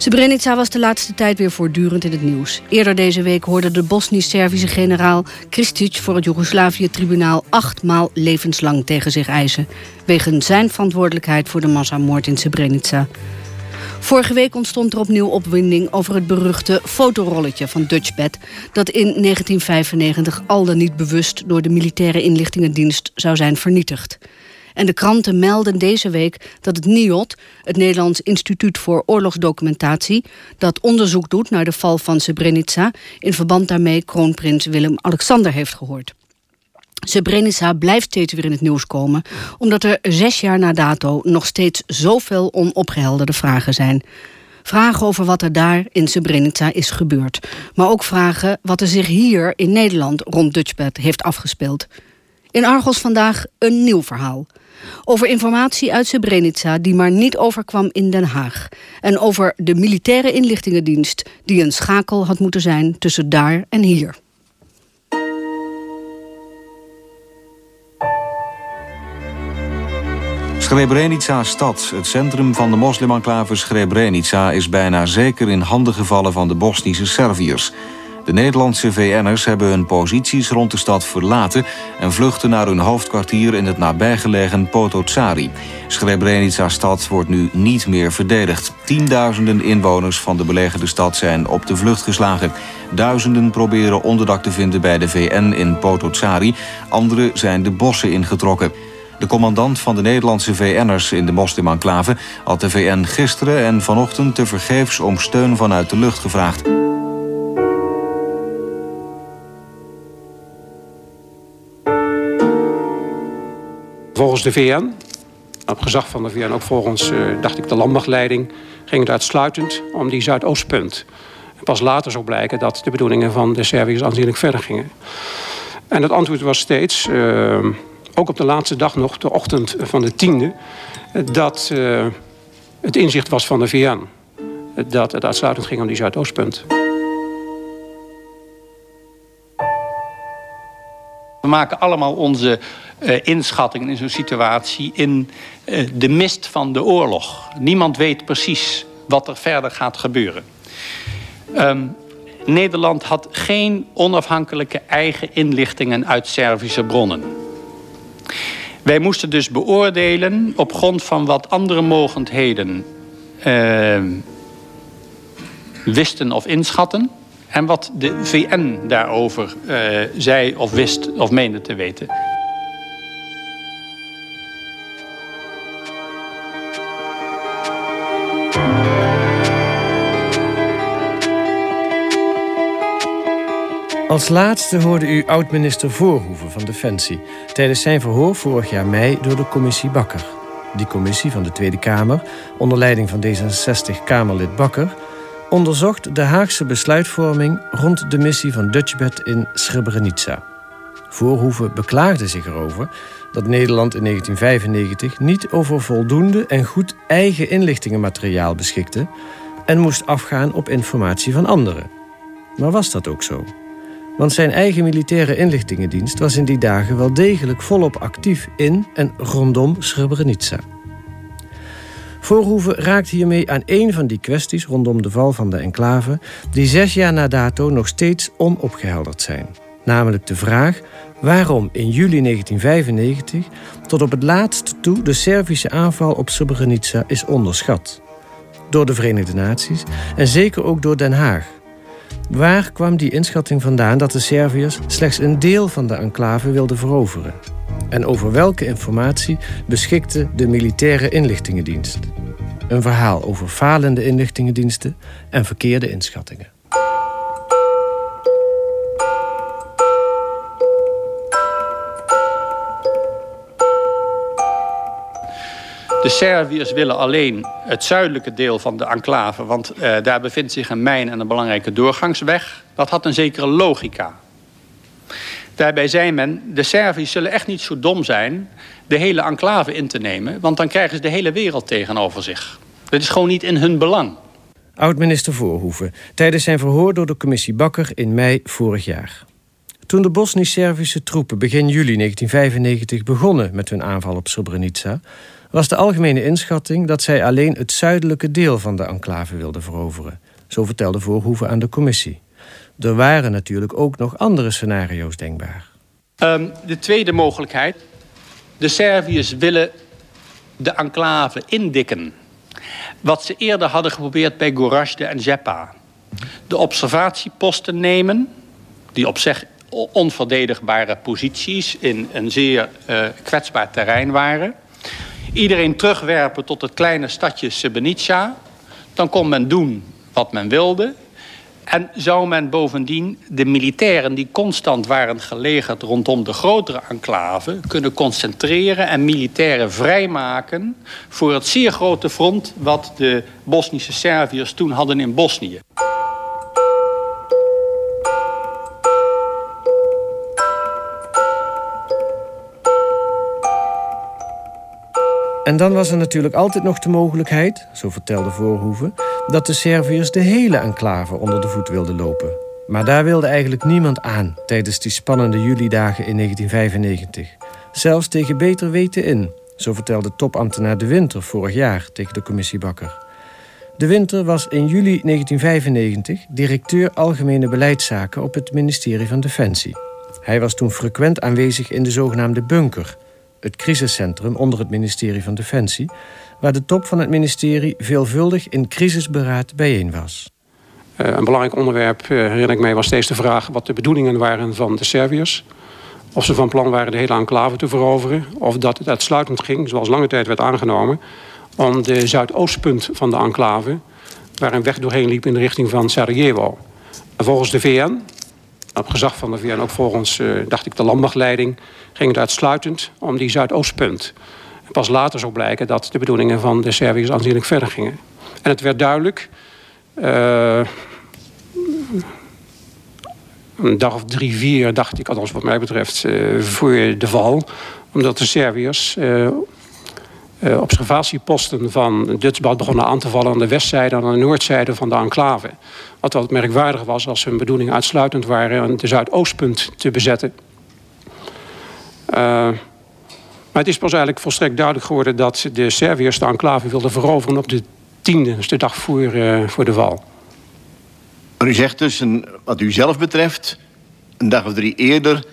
Srebrenica was de laatste tijd weer voortdurend in het nieuws. Eerder deze week hoorde de Bosnisch-Servische generaal Kristic voor het Joegoslavië-tribunaal achtmaal levenslang tegen zich eisen. Wegens zijn verantwoordelijkheid voor de massamoord in Srebrenica. Vorige week ontstond er opnieuw opwinding over het beruchte fotorolletje van Dutchbed... dat in 1995 al dan niet bewust door de militaire inlichtingendienst zou zijn vernietigd. En de kranten melden deze week dat het NIOD, het Nederlands Instituut voor Oorlogsdocumentatie, dat onderzoek doet naar de val van Srebrenica, in verband daarmee kroonprins Willem-Alexander heeft gehoord. Srebrenica blijft steeds weer in het nieuws komen... omdat er zes jaar na dato nog steeds zoveel onopgehelderde vragen zijn. Vragen over wat er daar in Srebrenica is gebeurd. Maar ook vragen wat er zich hier in Nederland rond Dutchbed heeft afgespeeld. In Argos vandaag een nieuw verhaal. Over informatie uit Srebrenica die maar niet overkwam in Den Haag. En over de militaire inlichtingendienst die een schakel had moeten zijn tussen daar en hier. Srebrenica stad, het centrum van de moslimenclave Srebrenica... is bijna zeker in handen gevallen van de Bosnische Serviërs. De Nederlandse VN'ers hebben hun posities rond de stad verlaten... en vluchten naar hun hoofdkwartier in het nabijgelegen Potocari. Srebrenica-stad wordt nu niet meer verdedigd. Tienduizenden inwoners van de belegerde stad zijn op de vlucht geslagen. Duizenden proberen onderdak te vinden bij de VN in Potocari. Anderen zijn de bossen ingetrokken. De commandant van de Nederlandse VN'ers in de moslimenclave... had de VN gisteren en vanochtend tevergeefs om steun vanuit de lucht gevraagd. Volgens de VN, op gezag van de VN, ook volgens, uh, dacht ik, de landmachtleiding... ging het uitsluitend om die Zuidoostpunt. Pas later zou blijken dat de bedoelingen van de Serviërs aanzienlijk verder gingen. En het antwoord was steeds... Uh, ook op de laatste dag nog, de ochtend van de tiende... dat uh, het inzicht was van de VN. Dat het uitsluitend ging om die Zuidoostpunt. Maken allemaal onze uh, inschattingen in zo'n situatie in uh, de mist van de oorlog. Niemand weet precies wat er verder gaat gebeuren. Um, Nederland had geen onafhankelijke eigen inlichtingen uit Servische bronnen. Wij moesten dus beoordelen op grond van wat andere mogendheden uh, wisten of inschatten. En wat de VN daarover uh, zei of wist of meende te weten. Als laatste hoorde u oud-minister Voorhoeven van Defensie... tijdens zijn verhoor vorig jaar mei door de commissie Bakker. Die commissie van de Tweede Kamer, onder leiding van D66-Kamerlid Bakker... onderzocht de Haagse besluitvorming rond de missie van Dutchbed in Srebrenica. Voorhoeven beklaagde zich erover dat Nederland in 1995 niet over voldoende en goed eigen inlichtingenmateriaal beschikte en moest afgaan op informatie van anderen. Maar was dat ook zo? Want zijn eigen militaire inlichtingendienst was in die dagen wel degelijk volop actief in en rondom Srebrenica. Voorhoeven raakt hiermee aan één van die kwesties rondom de val van de enclave, die zes jaar na dato nog steeds onopgehelderd zijn. Namelijk de vraag waarom in juli 1995 tot op het laatste toe de Servische aanval op Srebrenica is onderschat. Door de Verenigde Naties en zeker ook door Den Haag. Waar kwam die inschatting vandaan dat de Serviërs slechts een deel van de enclave wilden veroveren? En over welke informatie beschikte de militaire inlichtingendienst? Een verhaal over falende inlichtingendiensten en verkeerde inschattingen. De Serviërs willen alleen het zuidelijke deel van de enclave... want uh, daar bevindt zich een mijn en een belangrijke doorgangsweg. Dat had een zekere logica. Daarbij zei men, de Serviërs zullen echt niet zo dom zijn... de hele enclave in te nemen, want dan krijgen ze de hele wereld tegenover zich. Dat is gewoon niet in hun belang. Oud-minister Voorhoeven, tijdens zijn verhoor door de commissie Bakker in mei vorig jaar. Toen de Bosnisch-Servische troepen begin juli 1995 begonnen met hun aanval op Srebrenica was de algemene inschatting dat zij alleen het zuidelijke deel van de enclave wilden veroveren. Zo vertelde Voorhoeven aan de commissie. Er waren natuurlijk ook nog andere scenario's denkbaar. Um, de tweede mogelijkheid. De Serviërs willen de enclave indikken. Wat ze eerder hadden geprobeerd bij Gorazde en Zeppa. De observatieposten nemen, die op zich onverdedigbare posities in een zeer uh, kwetsbaar terrein waren. Iedereen terugwerpen tot het kleine stadje Srebrenica. Dan kon men doen wat men wilde. En zou men bovendien de militairen die constant waren gelegerd rondom de grotere enclave kunnen concentreren en militairen vrijmaken voor het zeer grote front wat de Bosnische Serviërs toen hadden in Bosnië. En dan was er natuurlijk altijd nog de mogelijkheid, zo vertelde Voorhoeven, dat de Serviërs de hele enclave onder de voet wilden lopen. Maar daar wilde eigenlijk niemand aan tijdens die spannende julidagen in 1995. Zelfs tegen beter weten in, zo vertelde topambtenaar De Winter vorig jaar tegen de commissie Bakker. De Winter was in juli 1995 directeur Algemene Beleidszaken op het ministerie van Defensie. Hij was toen frequent aanwezig in de zogenaamde bunker, het crisiscentrum onder het ministerie van Defensie, waar de top van het ministerie veelvuldig in crisisberaad bijeen was. Uh, een belangrijk onderwerp, uh, herinner ik mij, was steeds de vraag wat de bedoelingen waren van de Serviërs. Of ze van plan waren de hele enclave te veroveren, of dat het uitsluitend ging, zoals lange tijd werd aangenomen, om de zuidoostpunt van de enclave, waar een weg doorheen liep in de richting van Sarajevo. En volgens de VN, op gezag van de VN ook volgens, uh, dacht ik, de landmachtleiding, ging het uitsluitend om die zuidoostpunt. Pas later zou blijken dat de bedoelingen van de Serviërs aanzienlijk verder gingen. En het werd duidelijk, uh, een dag of drie, vier, dacht ik, althans wat mij betreft, uh, voor de val. Omdat de Serviërs observatieposten van Dutsbad begonnen aan te vallen aan de westzijde en aan de noordzijde van de enclave. Wat wat merkwaardig was als hun bedoeling uitsluitend waren de zuidoostpunt te bezetten. Uh, maar het is pas eigenlijk volstrekt duidelijk geworden dat de Serviërs de enclave wilden veroveren op de tiende, dus de dag voor, uh, voor de val. U zegt dus, een, wat u zelf betreft, een dag of drie eerder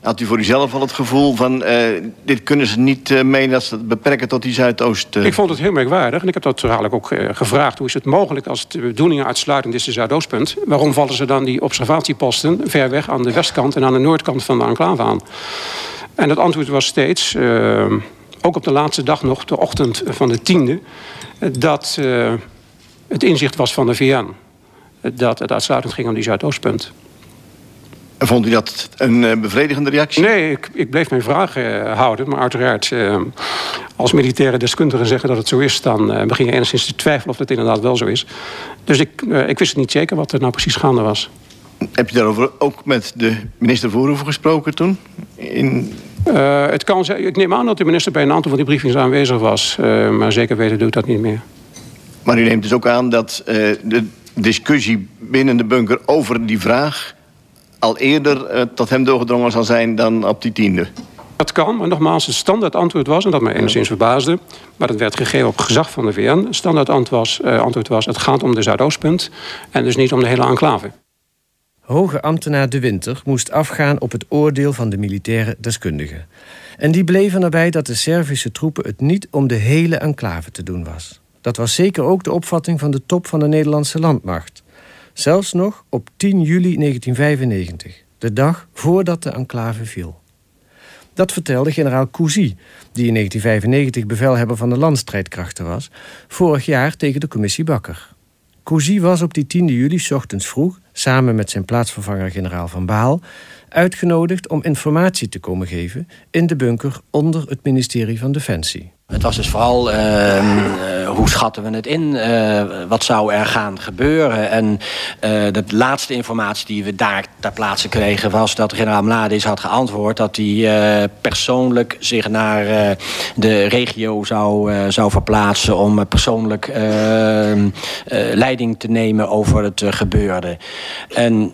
had u voor uzelf al het gevoel van... Uh, dit kunnen ze niet uh, mee dat ze het beperken tot die Zuidoost... Ik vond het heel merkwaardig en ik heb dat eigenlijk ook gevraagd. Hoe is het mogelijk als de bedoeling uitsluitend is de Zuidoostpunt... waarom vallen ze dan die observatieposten ver weg aan de westkant... en aan de noordkant van de enclave aan? En het antwoord was steeds, ook op de laatste dag nog, de ochtend van de tiende... dat het inzicht was van de VN. Dat het uitsluitend ging om die Zuidoostpunt. En vond u dat een uh, bevredigende reactie? Nee, ik, ik bleef mijn vragen houden. Maar uiteraard, als militaire deskundigen zeggen dat het zo is... dan begin je enigszins te twijfelen of het inderdaad wel zo is. Dus ik, ik wist niet zeker wat er nou precies gaande was. Heb je daarover ook met de minister Voorhoeven gesproken toen? In... Het kan, ik neem aan dat de minister bij een aantal van die briefings aanwezig was. Maar zeker weten doe ik dat niet meer. Maar u neemt dus ook aan dat de discussie binnen de bunker over die vraag... al eerder tot hem doorgedrongen zal zijn dan op die tiende? Dat kan, maar nogmaals, het standaard antwoord was... en dat mij enigszins verbaasde, maar dat werd gegeven op gezag van de VN... het standaard antwoord was, antwoord was het gaat om de Zuidoostpunt... en dus niet om de hele enclave. Hoge ambtenaar De Winter moest afgaan op het oordeel van de militaire deskundigen. En die bleven erbij dat de Servische troepen het niet om de hele enclave te doen was. Dat was zeker ook de opvatting van de top van de Nederlandse landmacht. Zelfs nog op 10 juli 1995, de dag voordat de enclave viel. Dat vertelde generaal Cousy, die in 1995 bevelhebber van de landstrijdkrachten was, vorig jaar tegen de commissie Bakker. Cousy was op die 10 juli ochtends vroeg samen met zijn plaatsvervanger generaal Van Baal, uitgenodigd om informatie te komen geven in de bunker onder het ministerie van Defensie. Het was dus vooral uh, uh, hoe schatten we het in? Uh, wat zou er gaan gebeuren? En de laatste informatie die we daar ter plaatse kregen... was dat generaal Mladic had geantwoord... dat hij persoonlijk zich naar de regio zou, zou verplaatsen... om persoonlijk ehm, leiding te nemen over het gebeurde. En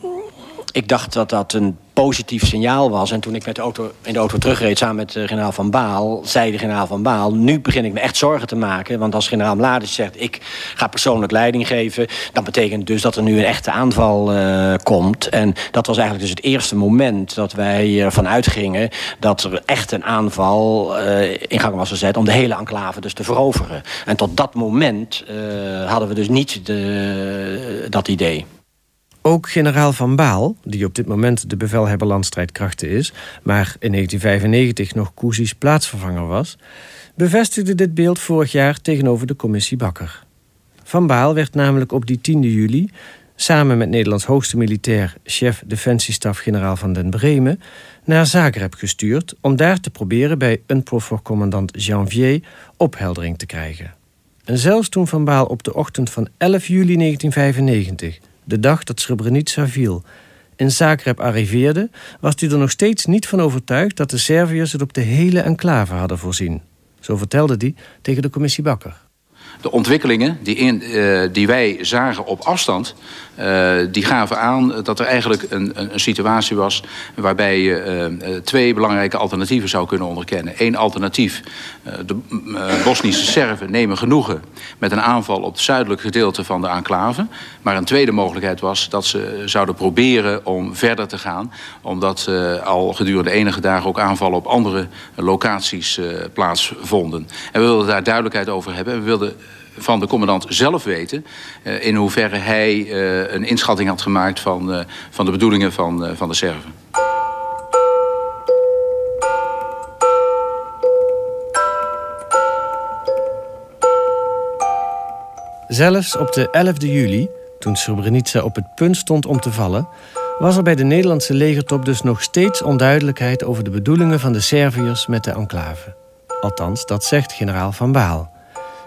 ik dacht dat dat een positief signaal was. En toen ik met de auto, in de auto terugreed samen met uh, generaal Van Baal... zei de generaal Van Baal, nu begin ik me echt zorgen te maken. Want als generaal Mladic zegt, ik ga persoonlijk leiding geven... dan betekent dus dat er nu een echte aanval uh, komt. En dat was eigenlijk dus het eerste moment dat wij ervan uitgingen... dat er echt een aanval uh, in gang was gezet om de hele enclave dus te veroveren. En tot dat moment hadden we dus niet de, dat idee. Ook generaal Van Baal, die op dit moment de bevelhebber landstrijdkrachten is... maar in 1995 nog Koezies plaatsvervanger was... bevestigde dit beeld vorig jaar tegenover de commissie Bakker. Van Baal werd namelijk op die 10 juli... samen met Nederlands hoogste militair chef defensiestaf generaal van den Bremen... naar Zagreb gestuurd om daar te proberen bij UNPROFOR-commandant Janvier opheldering te krijgen. En zelfs toen Van Baal op de ochtend van 11 juli 1995 de dag dat Srebrenica viel, in Zagreb arriveerde, was hij er nog steeds niet van overtuigd dat de Serviërs het op de hele enclave hadden voorzien. Zo vertelde hij tegen de commissie Bakker. De ontwikkelingen die, in, uh, die wij zagen op afstand... Uh, die gaven aan dat er eigenlijk een, een, een situatie was... waarbij je uh, twee belangrijke alternatieven zou kunnen onderkennen. Eén alternatief. de Bosnische Serven nemen genoegen met een aanval... op het zuidelijke gedeelte van de enclave. Maar een tweede mogelijkheid was dat ze zouden proberen om verder te gaan... omdat al gedurende enige dagen ook aanvallen op andere locaties plaatsvonden. En we wilden daar duidelijkheid over hebben. We wilden van de commandant zelf weten... Uh, in hoeverre hij uh, een inschatting had gemaakt van, uh, van de bedoelingen van, van de Serven. Zelfs op de 11e juli, toen Srebrenica op het punt stond om te vallen... was er bij de Nederlandse legertop dus nog steeds onduidelijkheid... over de bedoelingen van de Serviërs met de enclave. Althans, dat zegt generaal Van Baal...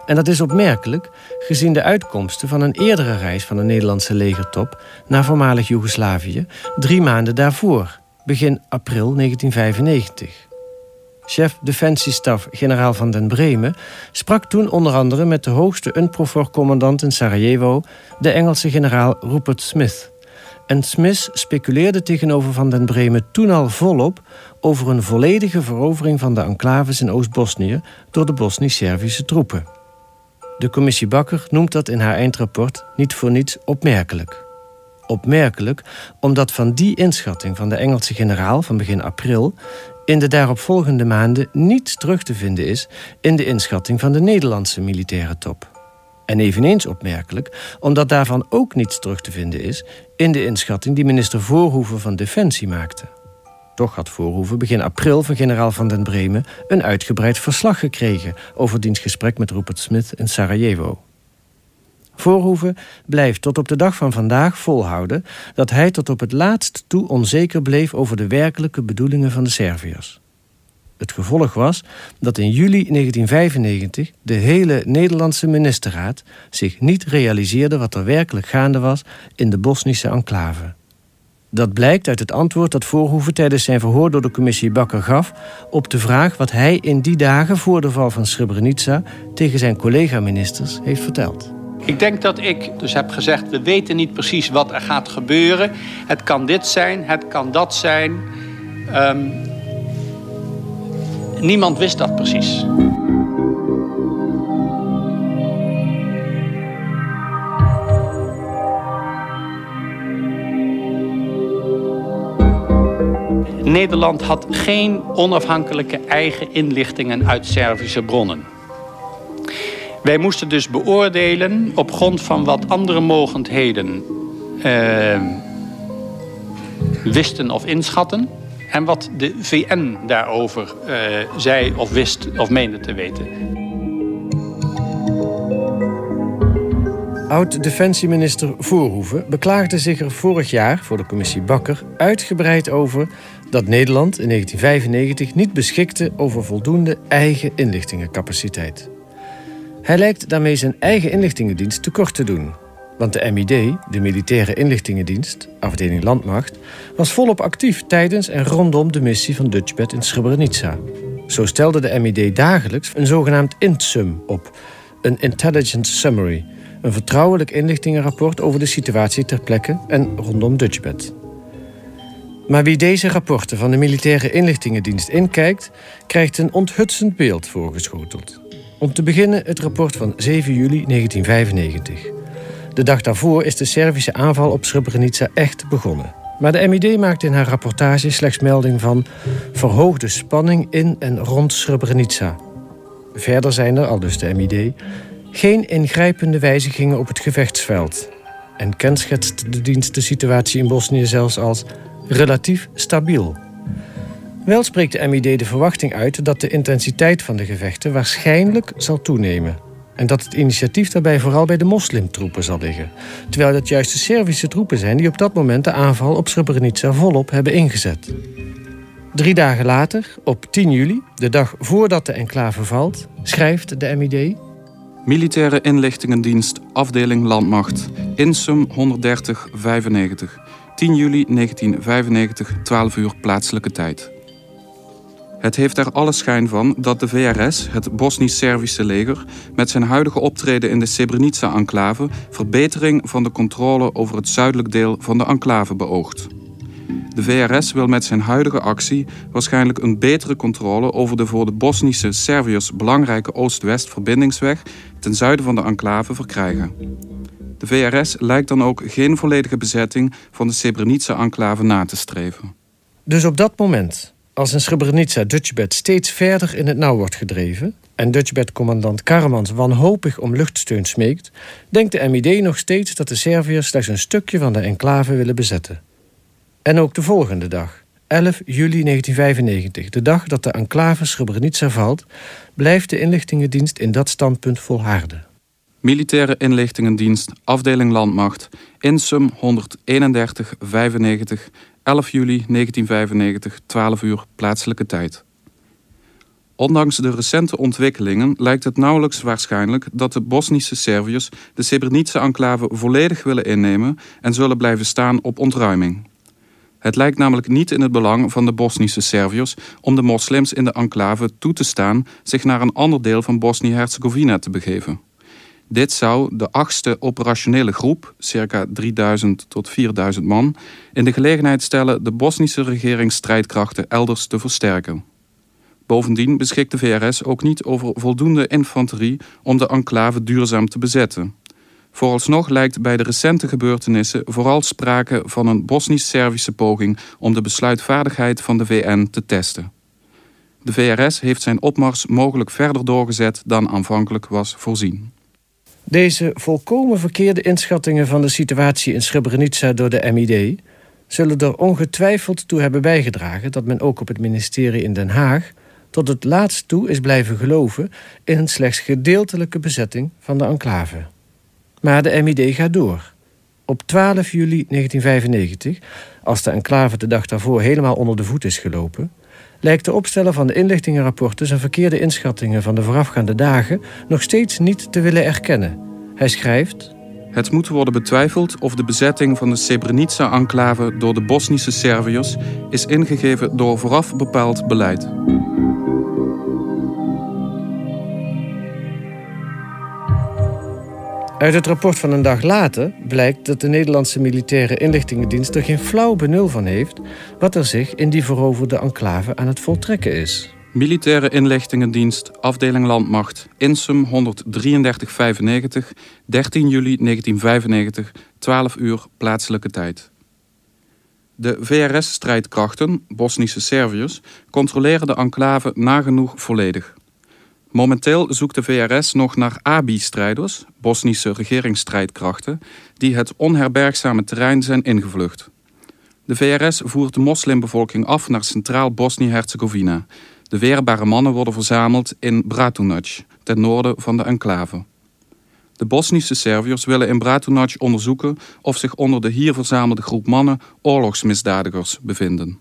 En dat is opmerkelijk, gezien de uitkomsten van een eerdere reis van de Nederlandse legertop naar voormalig Joegoslavië, drie maanden daarvoor, begin april 1995. Chef Defensiestaf generaal van den Bremen sprak toen onder andere met de hoogste UNPROFOR-commandant in Sarajevo, de Engelse generaal Rupert Smith. En Smith speculeerde tegenover Van den Bremen toen al volop over een volledige verovering van de enclaves in Oost-Bosnië door de Bosnisch-Servische troepen. De commissie Bakker noemt dat in haar eindrapport niet voor niets opmerkelijk. Opmerkelijk omdat van die inschatting van de Engelse generaal van begin april in de daaropvolgende maanden niets terug te vinden is in de inschatting van de Nederlandse militaire top. En eveneens opmerkelijk omdat daarvan ook niets terug te vinden is in de inschatting die minister Voorhoeven van Defensie maakte. Toch had Voorhoeven begin april van generaal Van den Bremen... een uitgebreid verslag gekregen over diens gesprek met Rupert Smith in Sarajevo. Voorhoeven blijft tot op de dag van vandaag volhouden... dat hij tot op het laatst toe onzeker bleef over de werkelijke bedoelingen van de Serviërs. Het gevolg was dat in juli 1995 de hele Nederlandse ministerraad zich niet realiseerde wat er werkelijk gaande was in de Bosnische enclave. Dat blijkt uit het antwoord dat Voorhoeven tijdens zijn verhoor door de commissie Bakker gaf op de vraag wat hij in die dagen voor de val van Srebrenica tegen zijn collega-ministers heeft verteld. Ik denk dat ik dus heb gezegd, we weten niet precies wat er gaat gebeuren. Het kan dit zijn, het kan dat zijn. Um, niemand wist dat precies. Nederland had geen onafhankelijke eigen inlichtingen uit Servische bronnen. Wij moesten dus beoordelen op grond van wat andere mogendheden uh, wisten of inschatten. En wat de VN daarover uh, zei of wist of meende te weten. Oud-defensieminister Voorhoeven beklaagde zich er vorig jaar voor de commissie Bakker uitgebreid over dat Nederland in 1995 niet beschikte over voldoende eigen inlichtingencapaciteit. Hij lijkt daarmee zijn eigen inlichtingendienst tekort te doen. Want de MID, de Militaire Inlichtingendienst, afdeling Landmacht, was volop actief tijdens en rondom de missie van Dutchbed in Srebrenica. Zo stelde de MID dagelijks een zogenaamd INTSUM op, een Intelligence Summary, een vertrouwelijk inlichtingenrapport over de situatie ter plekke en rondom Dutchbed. Maar wie deze rapporten van de Militaire Inlichtingendienst inkijkt, krijgt een onthutsend beeld voorgeschoteld. Om te beginnen het rapport van 7 juli 1995. De dag daarvoor is de Servische aanval op Srebrenica echt begonnen. Maar de MID maakt in haar rapportage slechts melding van verhoogde spanning in en rond Srebrenica. Verder zijn er, al dus de MID, geen ingrijpende wijzigingen op het gevechtsveld. En kenschetst de dienst de situatie in Bosnië zelfs als relatief stabiel. Wel spreekt de MID de verwachting uit dat de intensiteit van de gevechten waarschijnlijk zal toenemen. En dat het initiatief daarbij vooral bij de moslimtroepen zal liggen. Terwijl het juist de Servische troepen zijn die op dat moment de aanval op Srebrenica volop hebben ingezet. Drie dagen later, op 10 juli, de dag voordat de enclave valt, schrijft de MID. Militaire inlichtingendienst, afdeling Landmacht, Insum 13095. 10 juli 1995, 12 uur plaatselijke tijd. Het heeft er alle schijn van dat de VRS, het Bosnisch-Servische leger, met zijn huidige optreden in de Srebrenica-enclave verbetering van de controle over het zuidelijk deel van de enclave beoogt. De VRS wil met zijn huidige actie waarschijnlijk een betere controle over de voor de Bosnische Serviërs belangrijke Oost-West verbindingsweg ten zuiden van de enclave verkrijgen. De VRS lijkt dan ook geen volledige bezetting van de Srebrenica-enclave na te streven. Dus op dat moment, als in Srebrenica Dutchbed steeds verder in het nauw wordt gedreven en Dutchbed-commandant Karmans wanhopig om luchtsteun smeekt, denkt de MID nog steeds dat de Serviërs slechts een stukje van de enclave willen bezetten. En ook de volgende dag, 11 juli 1995, de dag dat de enclave Srebrenica valt, blijft de inlichtingendienst in dat standpunt volharden. Militaire Inlichtingendienst, afdeling Landmacht, Insum 131 95, 11 juli 1995, 12 uur plaatselijke tijd. Ondanks de recente ontwikkelingen lijkt het nauwelijks waarschijnlijk dat de Bosnische Serviërs de Srebrenica-enclave volledig willen innemen en zullen blijven staan op ontruiming. Het lijkt namelijk niet in het belang van de Bosnische Serviërs om de moslims in de enclave toe te staan zich naar een ander deel van Bosnië-Herzegovina te begeven. Dit zou de achtste operationele groep, circa 3000 tot 4000 man, in de gelegenheid stellen de Bosnische regeringsstrijdkrachten elders te versterken. Bovendien beschikt de VRS ook niet over voldoende infanterie om de enclave duurzaam te bezetten. Vooralsnog lijkt bij de recente gebeurtenissen vooral sprake van een Bosnisch-Servische poging om de besluitvaardigheid van de VN te testen. De VRS heeft zijn opmars mogelijk verder doorgezet dan aanvankelijk was voorzien. Deze volkomen verkeerde inschattingen van de situatie in Srebrenica door de MID zullen er ongetwijfeld toe hebben bijgedragen dat men ook op het ministerie in Den Haag tot het laatst toe is blijven geloven in een slechts gedeeltelijke bezetting van de enclave. Maar de MID gaat door. Op 12 juli 1995, als de enclave de dag daarvoor helemaal onder de voet is gelopen, lijkt de opsteller van de inlichtingenrapporten zijn verkeerde inschattingen van de voorafgaande dagen nog steeds niet te willen erkennen. Hij schrijft. Het moet worden betwijfeld of de bezetting van de Srebrenica-enclave door de Bosnische Serviërs is ingegeven door vooraf bepaald beleid. Uit het rapport van een dag later blijkt dat de Nederlandse militaire inlichtingendienst er geen flauw benul van heeft wat er zich in die veroverde enclave aan het voltrekken is. Militaire inlichtingendienst, afdeling Landmacht, Insum 13395, 13 juli 1995, 12 uur plaatselijke tijd. De VRS-strijdkrachten, Bosnische Serviërs, controleren de enclave nagenoeg volledig. Momenteel zoekt de VRS nog naar ABI-strijders, Bosnische regeringsstrijdkrachten, die het onherbergzame terrein zijn ingevlucht. De VRS voert de moslimbevolking af naar centraal Bosnië-Herzegovina. De weerbare mannen worden verzameld in Bratunac, ten noorden van de enclave. De Bosnische Serviërs willen in Bratunac onderzoeken of zich onder de hier verzamelde groep mannen oorlogsmisdadigers bevinden.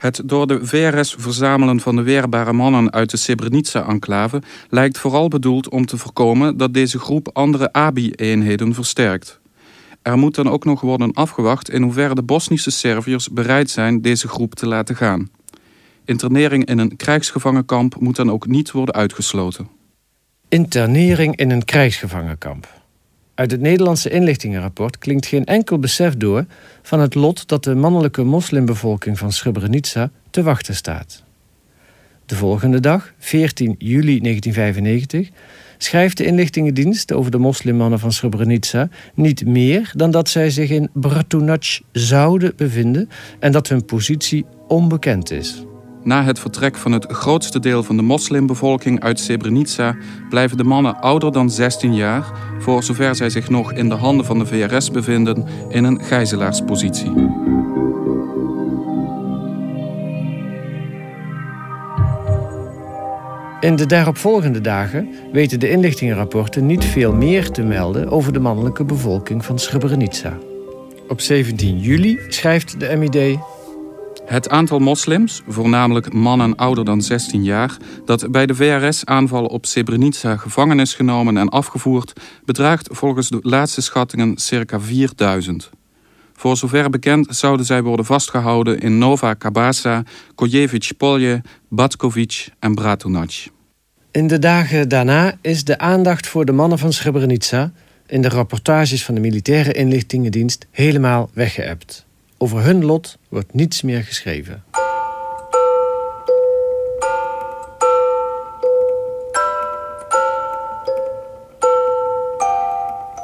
Het door de VRS verzamelen van de weerbare mannen uit de Srebrenica-enclave lijkt vooral bedoeld om te voorkomen dat deze groep andere ABI-eenheden versterkt. Er moet dan ook nog worden afgewacht in hoeverre de Bosnische Serviërs bereid zijn deze groep te laten gaan. Internering in een krijgsgevangenkamp moet dan ook niet worden uitgesloten. Internering in een krijgsgevangenkamp. Uit het Nederlandse inlichtingenrapport klinkt geen enkel besef door van het lot dat de mannelijke moslimbevolking van Srebrenica te wachten staat. De volgende dag, 14 juli 1995, schrijft de inlichtingendienst over de moslimmannen van Srebrenica niet meer dan dat zij zich in Bratunac zouden bevinden en dat hun positie onbekend is. Na het vertrek van het grootste deel van de moslimbevolking uit Srebrenica blijven de mannen ouder dan 16 jaar, voor zover zij zich nog in de handen van de VRS bevinden, in een gijzelaarspositie. In de daaropvolgende dagen weten de inlichtingenrapporten niet veel meer te melden over de mannelijke bevolking van Srebrenica. Op 17 juli schrijft de MID het aantal moslims, voornamelijk mannen ouder dan 16 jaar, dat bij de VRS-aanval op Srebrenica gevangen is genomen en afgevoerd, bedraagt volgens de laatste schattingen circa 4000. Voor zover bekend zouden zij worden vastgehouden in Nova Kabasa, Kojevic Polje, Batkovic en Bratunac. In de dagen daarna is de aandacht voor de mannen van Srebrenica in de rapportages van de militaire inlichtingendienst helemaal weggeëpt. Over hun lot wordt niets meer geschreven.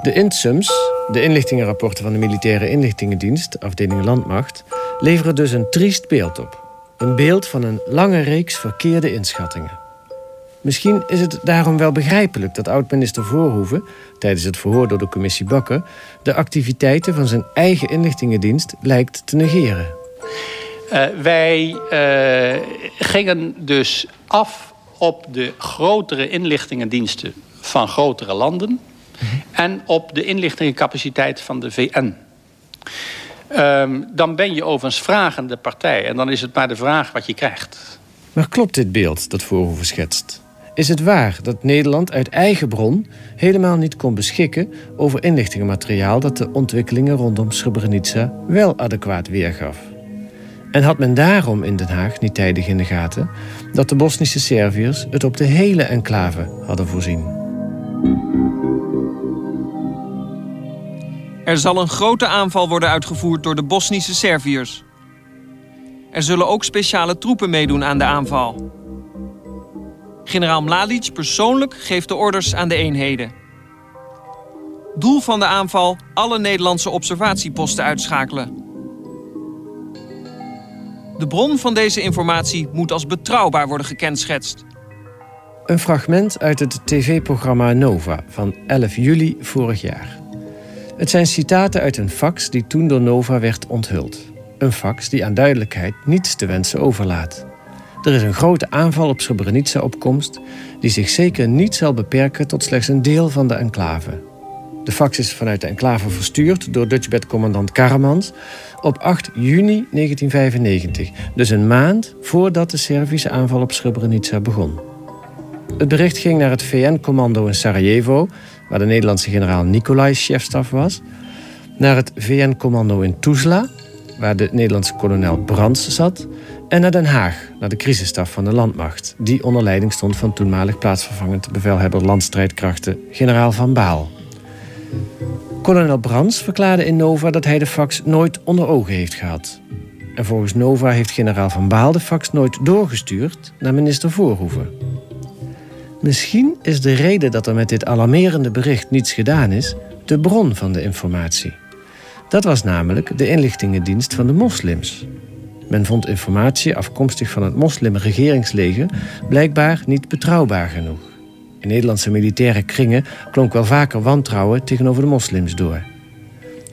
De INTSUMS, de inlichtingenrapporten van de Militaire Inlichtingendienst, afdeling Landmacht, leveren dus een triest beeld op. Een beeld van een lange reeks verkeerde inschattingen. Misschien is het daarom wel begrijpelijk dat oud-minister Voorhoeven, tijdens het verhoor door de commissie Bakker, de activiteiten van zijn eigen inlichtingendienst lijkt te negeren. Uh, wij uh, gingen dus af op de grotere inlichtingendiensten van grotere landen mm -hmm. en op de inlichtingencapaciteit van de VN. Um, dan ben je overigens vragende partij en dan is het maar de vraag wat je krijgt. Maar klopt dit beeld dat Voorhoeven schetst? Is het waar dat Nederland uit eigen bron helemaal niet kon beschikken over inlichtingenmateriaal dat de ontwikkelingen rondom Srebrenica wel adequaat weergaf? En had men daarom in Den Haag niet tijdig in de gaten dat de Bosnische Serviërs het op de hele enclave hadden voorzien? Er zal een grote aanval worden uitgevoerd door de Bosnische Serviërs. Er zullen ook speciale troepen meedoen aan de aanval. Generaal Mladic persoonlijk geeft de orders aan de eenheden. Doel van de aanval: alle Nederlandse observatieposten uitschakelen. De bron van deze informatie moet als betrouwbaar worden gekenschetst. Een fragment uit het tv-programma Nova van 11 juli vorig jaar. Het zijn citaten uit een fax die toen door Nova werd onthuld. Een fax die aan duidelijkheid niets te wensen overlaat. Er is een grote aanval op Srebrenica opkomst die zich zeker niet zal beperken tot slechts een deel van de enclave. De fax is vanuit de enclave verstuurd door Dutchbed-commandant Karamans op 8 juni 1995, dus een maand voordat de Servische aanval op Srebrenica begon. Het bericht ging naar het VN-commando in Sarajevo, waar de Nederlandse generaal Nicolai chefstaf was, naar het VN-commando in Tuzla, waar de Nederlandse kolonel Brands zat, en naar Den Haag, naar de crisisstaf van de landmacht, die onder leiding stond van toenmalig plaatsvervangend bevelhebber landstrijdkrachten generaal Van Baal. Kolonel Brands verklaarde in Nova dat hij de fax nooit onder ogen heeft gehad. En volgens Nova heeft generaal Van Baal de fax nooit doorgestuurd naar minister Voorhoeven. Misschien is de reden dat er met dit alarmerende bericht niets gedaan is, de bron van de informatie. Dat was namelijk de inlichtingendienst van de moslims. Men vond informatie afkomstig van het moslimregeringsleger blijkbaar niet betrouwbaar genoeg. In Nederlandse militaire kringen klonk wel vaker wantrouwen tegenover de moslims door.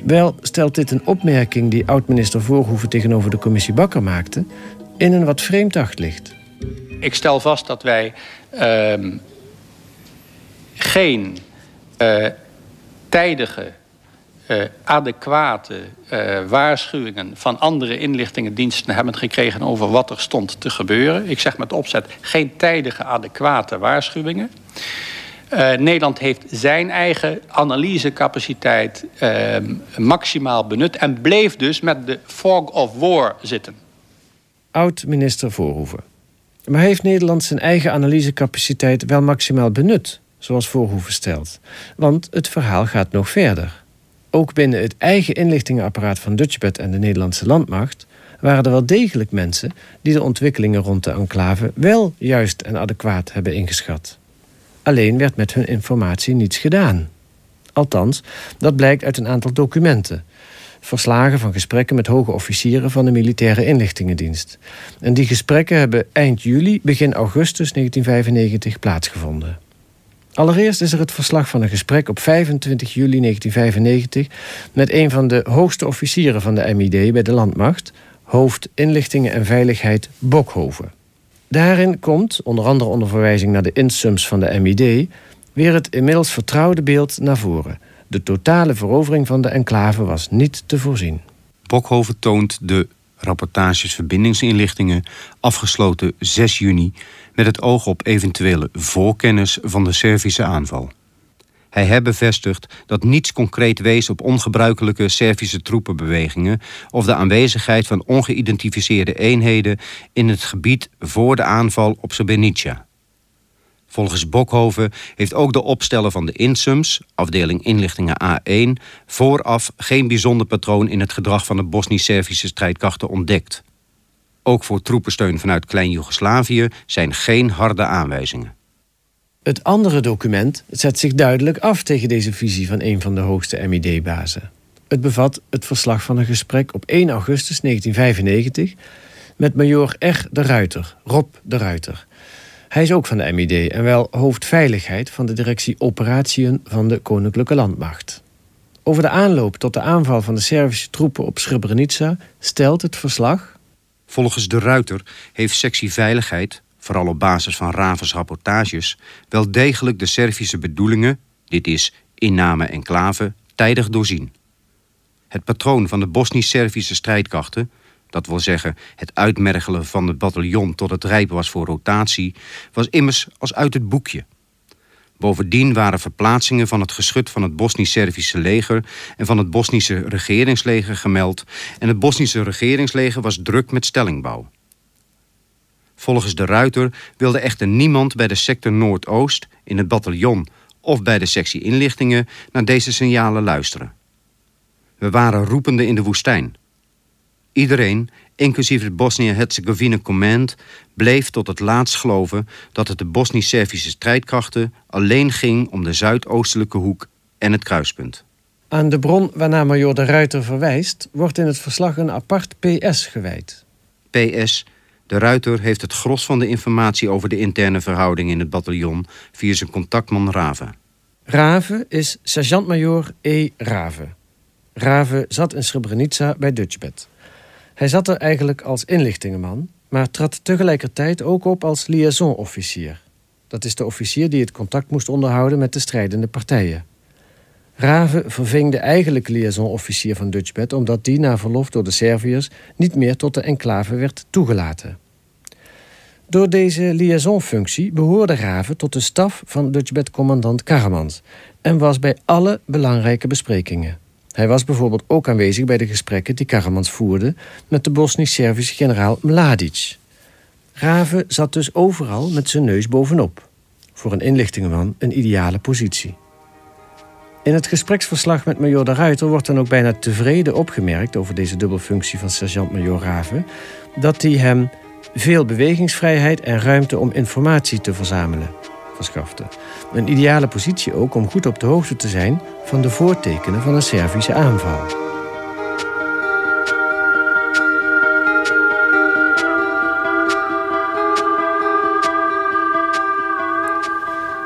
Wel stelt dit een opmerking die oud-minister Voorhoeven tegenover de commissie Bakker maakte, in een wat vreemd daglicht. Ik stel vast dat wij uh, geen uh, tijdige uh, adequate uh, waarschuwingen van andere inlichtingendiensten hebben gekregen over wat er stond te gebeuren. Ik zeg met opzet geen tijdige adequate waarschuwingen. Uh, Nederland heeft zijn eigen analysecapaciteit maximaal benut en bleef dus met de fog of war zitten. Oud-minister Voorhoeven. Maar heeft Nederland zijn eigen analysecapaciteit wel maximaal benut, zoals Voorhoeven stelt. Want het verhaal gaat nog verder. Ook binnen het eigen inlichtingenapparaat van Dutchbed en de Nederlandse landmacht waren er wel degelijk mensen die de ontwikkelingen rond de enclave wel juist en adequaat hebben ingeschat. Alleen werd met hun informatie niets gedaan. Althans, dat blijkt uit een aantal documenten. Verslagen van gesprekken met hoge officieren van de militaire inlichtingendienst. En die gesprekken hebben eind juli, begin augustus 1995 plaatsgevonden. Allereerst is er het verslag van een gesprek op 25 juli 1995 met een van de hoogste officieren van de MID bij de landmacht, hoofd inlichtingen en veiligheid Bokhoven. Daarin komt, onder andere onder verwijzing naar de insums van de MID, weer het inmiddels vertrouwde beeld naar voren. De totale verovering van de enclave was niet te voorzien. Bokhoven toont de rapportages verbindingsinlichtingen afgesloten 6 juni met het oog op eventuele voorkennis van de Servische aanval. Hij bevestigd dat niets concreet wees op ongebruikelijke Servische troepenbewegingen of de aanwezigheid van ongeïdentificeerde eenheden in het gebied voor de aanval op Srebrenica. Volgens Bokhoven heeft ook de opsteller van de Insums, afdeling inlichtingen A1, vooraf geen bijzonder patroon in het gedrag van de Bosnisch-Servische strijdkrachten ontdekt. Ook voor troepensteun vanuit Klein-Joegoslavië zijn geen harde aanwijzingen. Het andere document zet zich duidelijk af tegen deze visie van een van de hoogste MID-bazen. Het bevat het verslag van een gesprek op 1 augustus 1995 met major R. de Ruiter, Rob de Ruiter. Hij is ook van de MID en wel hoofdveiligheid van de directie Operatiën van de Koninklijke Landmacht. Over de aanloop tot de aanval van de Servische troepen op Srebrenica stelt het verslag. Volgens de Ruiter heeft sectie Veiligheid vooral op basis van Ravens rapportages, wel degelijk de Servische bedoelingen, dit is inname enclave, tijdig doorzien. Het patroon van de Bosnisch-Servische strijdkrachten, dat wil zeggen het uitmergelen van het bataljon tot het rijp was voor rotatie, was immers als uit het boekje. Bovendien waren verplaatsingen van het geschut van het Bosnisch-Servische leger en van het Bosnische regeringsleger gemeld en het Bosnische regeringsleger was druk met stellingbouw. Volgens de Ruiter wilde echter niemand bij de sector Noordoost, in het bataljon of bij de sectie inlichtingen naar deze signalen luisteren. We waren roepende in de woestijn. Iedereen, inclusief het Bosnië-Herzegovina Command, bleef tot het laatst geloven dat het de Bosnisch-Servische strijdkrachten alleen ging om de zuidoostelijke hoek en het kruispunt. Aan de bron waarnaar major de Ruiter verwijst, wordt in het verslag een apart PS gewijd. PS de Ruiter heeft het gros van de informatie over de interne verhouding in het bataljon via zijn contactman Rave. Rave is sergeant-majoor E. Rave. Rave zat in Srebrenica bij Dutchbed. Hij zat er eigenlijk als inlichtingenman, maar trad tegelijkertijd ook op als liaison-officier. Dat is de officier die het contact moest onderhouden met de strijdende partijen. Rave verving de eigenlijke liaison-officier van Dutchbed... omdat die na verlof door de Serviërs niet meer tot de enclave werd toegelaten. Door deze liaisonfunctie behoorde Rave tot de staf van Dutchbed-commandant Karamans... en was bij alle belangrijke besprekingen. Hij was bijvoorbeeld ook aanwezig bij de gesprekken die Karamans voerde... met de Bosnisch-Servische generaal Mladic. Rave zat dus overal met zijn neus bovenop. Voor een inlichtingenman een ideale positie. In het gespreksverslag met major de Ruiter wordt dan ook bijna tevreden opgemerkt over deze dubbelfunctie van sergeant-major Raven, dat hij hem veel bewegingsvrijheid en ruimte om informatie te verzamelen Een ideale positie ook om goed op de hoogte te zijn van de voortekenen van een Servische aanval.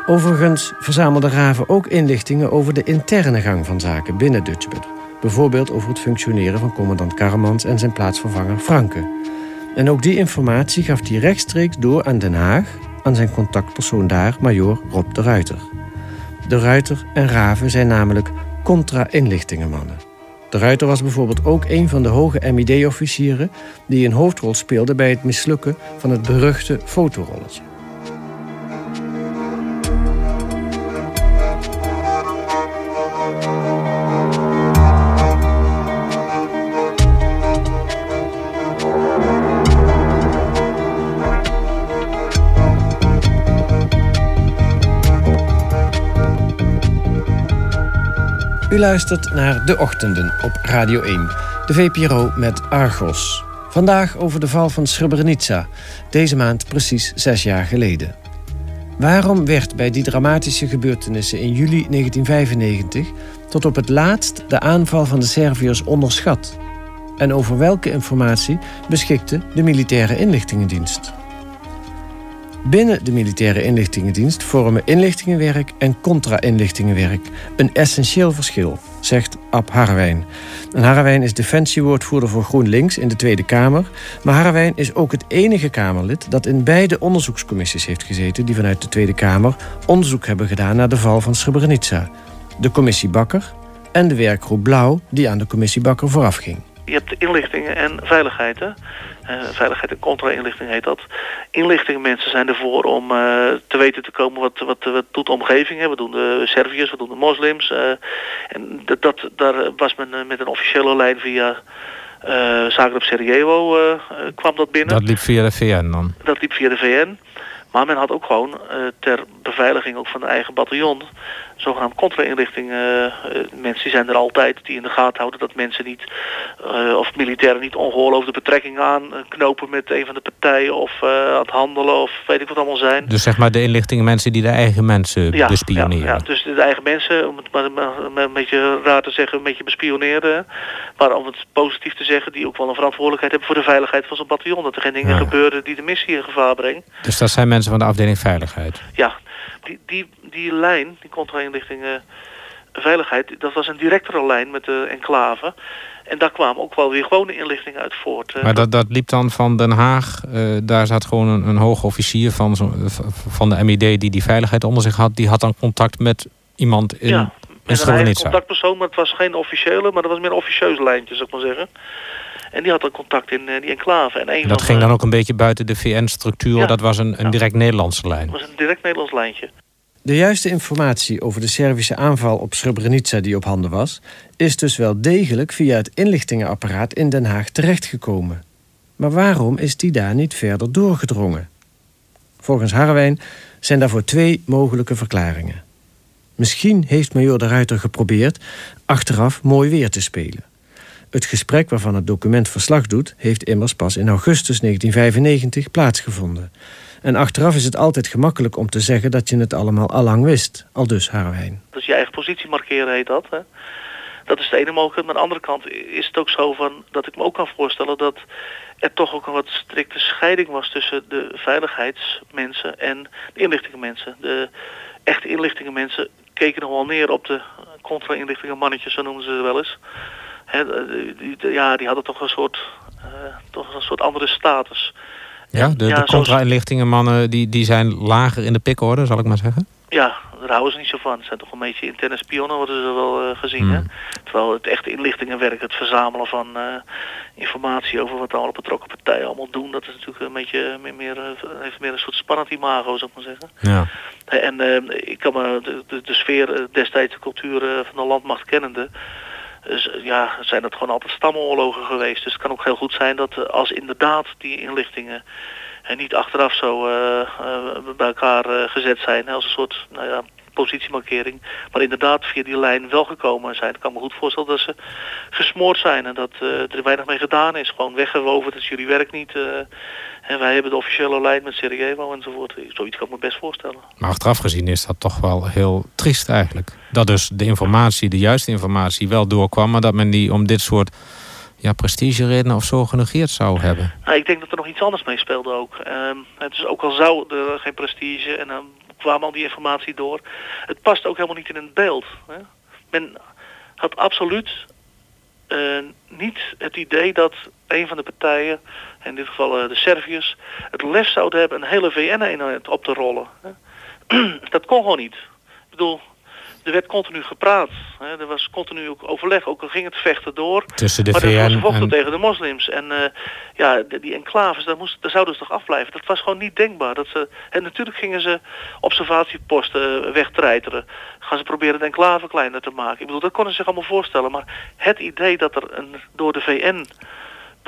Overigens verzamelde Raven ook inlichtingen over de interne gang van zaken binnen Dutchbed. Bijvoorbeeld over het functioneren van commandant Karremans en zijn plaatsvervanger Franke. En ook die informatie gaf hij rechtstreeks door aan Den Haag, aan zijn contactpersoon daar, major Rob de Ruiter. De Ruiter en Raven zijn namelijk contra-inlichtingenmannen. De Ruiter was bijvoorbeeld ook een van de hoge MID-officieren die een hoofdrol speelde bij het mislukken van het beruchte fotorolletje. Luistert naar De Ochtenden op Radio 1. De VPRO met Argos. Vandaag over de val van Srebrenica. Deze maand precies zes jaar geleden. Waarom werd bij die dramatische gebeurtenissen in juli 1995... tot op het laatst de aanval van de Serviërs onderschat? En over welke informatie beschikte de militaire inlichtingendienst? Binnen de militaire inlichtingendienst vormen inlichtingenwerk en contra-inlichtingenwerk een essentieel verschil, zegt Ab Harwijn. En Harwijn is defensiewoordvoerder voor GroenLinks in de Tweede Kamer. Maar Harwijn is ook het enige Kamerlid dat in beide onderzoekscommissies heeft gezeten... die vanuit de Tweede Kamer onderzoek hebben gedaan naar de val van Srebrenica. De commissie Bakker en de werkgroep Blauw die aan de commissie Bakker voorafging. Je hebt inlichtingen en veiligheid, hè? Uh, veiligheid en contra-inlichting heet dat. Inlichtingmensen zijn ervoor om uh, te weten te komen wat, wat, wat doet de omgeving. Hè. Wat doen de Serviërs, wat doen de moslims. Uh, en dat, dat, daar was men met een officiële lijn via Zagreb Sarajevo kwam dat binnen. Dat liep via de VN dan? Dat liep via de VN. Maar men had ook gewoon ter beveiliging ook van de eigen bataljon zogenaamd contra-inlichting. Uh, mensen die zijn er altijd die in de gaten houden dat mensen niet, uh, of militairen niet ongeoorloofde betrekkingen aanknopen met een van de partijen of aan het handelen of weet ik wat allemaal zijn. Dus zeg maar de inlichtingen mensen die de eigen mensen ja, bespioneren. Ja, ja, dus de eigen mensen, om het maar, maar, een beetje raar te zeggen, een beetje bespioneren. Maar om het positief te zeggen, die ook wel een verantwoordelijkheid hebben voor de veiligheid van zo'n bataljon. Dat er geen dingen ja. gebeuren die de missie in gevaar brengen. Dus dat zijn mensen van de afdeling veiligheid? Ja, die, die, die lijn, die contra-inlichtingen veiligheid, dat was een directere lijn met de enclave. En daar kwamen ook wel weer gewone inlichtingen uit voort. Maar dat, dat liep dan van Den Haag. Uh, daar zat gewoon een, een hoge officier van, zo, van de MID die die veiligheid onder zich had. Die had dan contact met iemand in, ja, in een contactpersoon, maar het was geen officiële, maar dat was meer een officieus lijntje, zou ik maar zeggen. En die had dan contact in uh, die enclave. En, en dat ging dan ook een beetje buiten de VN-structuur. Ja. Dat was een, een direct Nederlandse lijn. Dat was een direct Nederlands lijntje. De juiste informatie over de Servische aanval op Srebrenica die op handen was... is dus wel degelijk via het inlichtingenapparaat in Den Haag terechtgekomen. Maar waarom is die daar niet verder doorgedrongen? Volgens Harwijn zijn daarvoor twee mogelijke verklaringen. Misschien heeft major de Ruiter geprobeerd achteraf mooi weer te spelen. Het gesprek waarvan het document verslag doet... heeft immers pas in augustus 1995 plaatsgevonden. En achteraf is het altijd gemakkelijk om te zeggen... dat je het allemaal allang wist, al dus Harwijn. Dus je eigen positie markeren heet dat, hè? Dat is de ene mogelijkheid. Maar aan de andere kant is het ook zo van dat ik me ook kan voorstellen... dat er toch ook een wat strikte scheiding was tussen de veiligheidsmensen en de inlichtingenmensen. De echte inlichtingenmensen keken nog wel neer op de contra-inlichtingenmannetjes, zo noemen ze ze wel eens... Die, ja, die hadden toch een soort, uh, toch een soort andere status. Ja, de, ja, de contra-inlichtingenmannen die, die zijn lager in de pikorde, zal ik maar zeggen? Ja, daar houden ze niet zo van. Het zijn toch een beetje interne spionnen, worden ze wel uh, gezien. Hmm. Hè? Terwijl het echte inlichtingenwerk, het verzamelen van uh, informatie over wat alle betrokken partijen allemaal doen, dat is natuurlijk een beetje meer, meer heeft meer een soort spannend imago, zou ik maar zeggen. Ja. En ik kan me de, de, de sfeer destijds de cultuur van de landmacht kennende, ja, zijn het gewoon altijd stamoorlogen geweest. Dus het kan ook heel goed zijn dat als inderdaad die inlichtingen en niet achteraf zo uh, bij elkaar gezet zijn als een soort nou ja, positiemarkering. Maar inderdaad via die lijn wel gekomen zijn. Ik kan me goed voorstellen dat ze gesmoord zijn en dat er weinig mee gedaan is. Gewoon weggewoven, dat jullie werk niet. en wij hebben de officiële lijn met Sarajevo enzovoort. Zoiets kan ik me best voorstellen. Maar achteraf gezien is dat toch wel heel triest eigenlijk. Dat dus de informatie, de juiste informatie wel doorkwam... maar dat men die om dit soort ja, prestigeredenen of zo genegeerd zou hebben. Nou, ik denk dat er nog iets anders mee speelde ook. Um, het is ook al zou er geen prestige en dan kwam al die informatie door. Het past ook helemaal niet in een beeld. Hè? Men had absoluut uh, niet het idee dat een van de partijen, in dit geval uh, de Serviërs, het lef zouden hebben een hele VN-eenheid op te rollen. Hè? dat kon gewoon niet. Ik bedoel, er werd continu gepraat. Hè. Er was continu ook overleg, ook al ging het vechten door. Tussen de maar VN ze vochten en... tegen de moslims. En uh, ja, die, die enclaves, daar, moest, daar zouden ze toch afblijven. Dat was gewoon niet denkbaar. Dat ze, en natuurlijk gingen ze observatieposten wegtreiteren. Gaan ze proberen de enclave kleiner te maken. Ik bedoel, dat konden ze zich allemaal voorstellen. Maar het idee dat er een, door de VN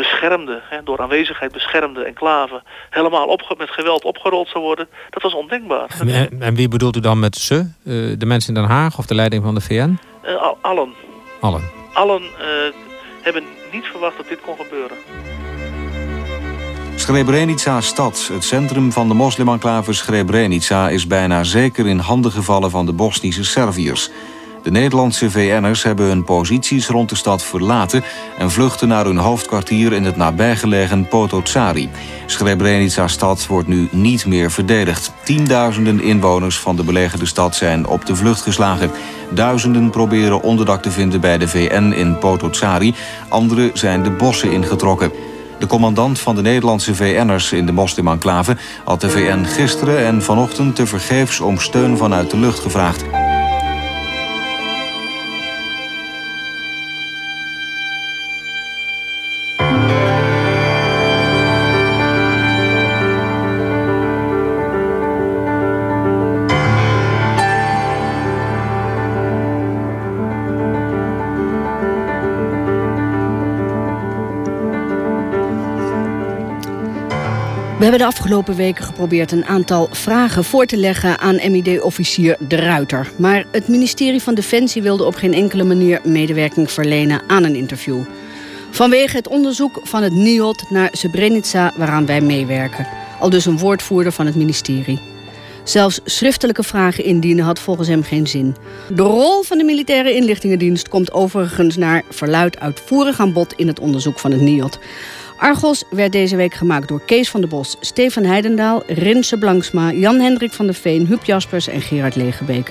beschermde, hè, door aanwezigheid beschermde enclave helemaal opge met geweld opgerold zou worden, dat was ondenkbaar. En, en wie bedoelt u dan met ze? Uh, de mensen in Den Haag of de leiding van de VN? Uh, al, allen. Allen. Allen uh, hebben niet verwacht dat dit kon gebeuren. Srebrenica stad, het centrum van de moslimenclave Srebrenica... is bijna zeker in handen gevallen van de Bosnische Serviërs. De Nederlandse VN'ers hebben hun posities rond de stad verlaten... en vluchten naar hun hoofdkwartier in het nabijgelegen Potocari. Srebrenica-stad wordt nu niet meer verdedigd. Tienduizenden inwoners van de belegerde stad zijn op de vlucht geslagen. Duizenden proberen onderdak te vinden bij de VN in Potocari. Anderen zijn de bossen ingetrokken. De commandant van de Nederlandse VN'ers in de moslimenclave... had de VN gisteren en vanochtend tevergeefs om steun vanuit de lucht gevraagd. Hebben de afgelopen weken geprobeerd een aantal vragen voor te leggen aan MID-officier De Ruiter. Maar het ministerie van Defensie wilde op geen enkele manier medewerking verlenen aan een interview. Vanwege het onderzoek van het NIOD naar Srebrenica waaraan wij meewerken. Al dus een woordvoerder van het ministerie. Zelfs schriftelijke vragen indienen had volgens hem geen zin. De rol van de militaire inlichtingendienst komt overigens naar verluid uitvoerig aan bod in het onderzoek van het NIOD. Argos werd deze week gemaakt door Kees van der Bos, Stefan Heidendaal, Rinse Blanksma, Jan-Hendrik van der Veen, Huub Jaspers en Gerard Legebeke.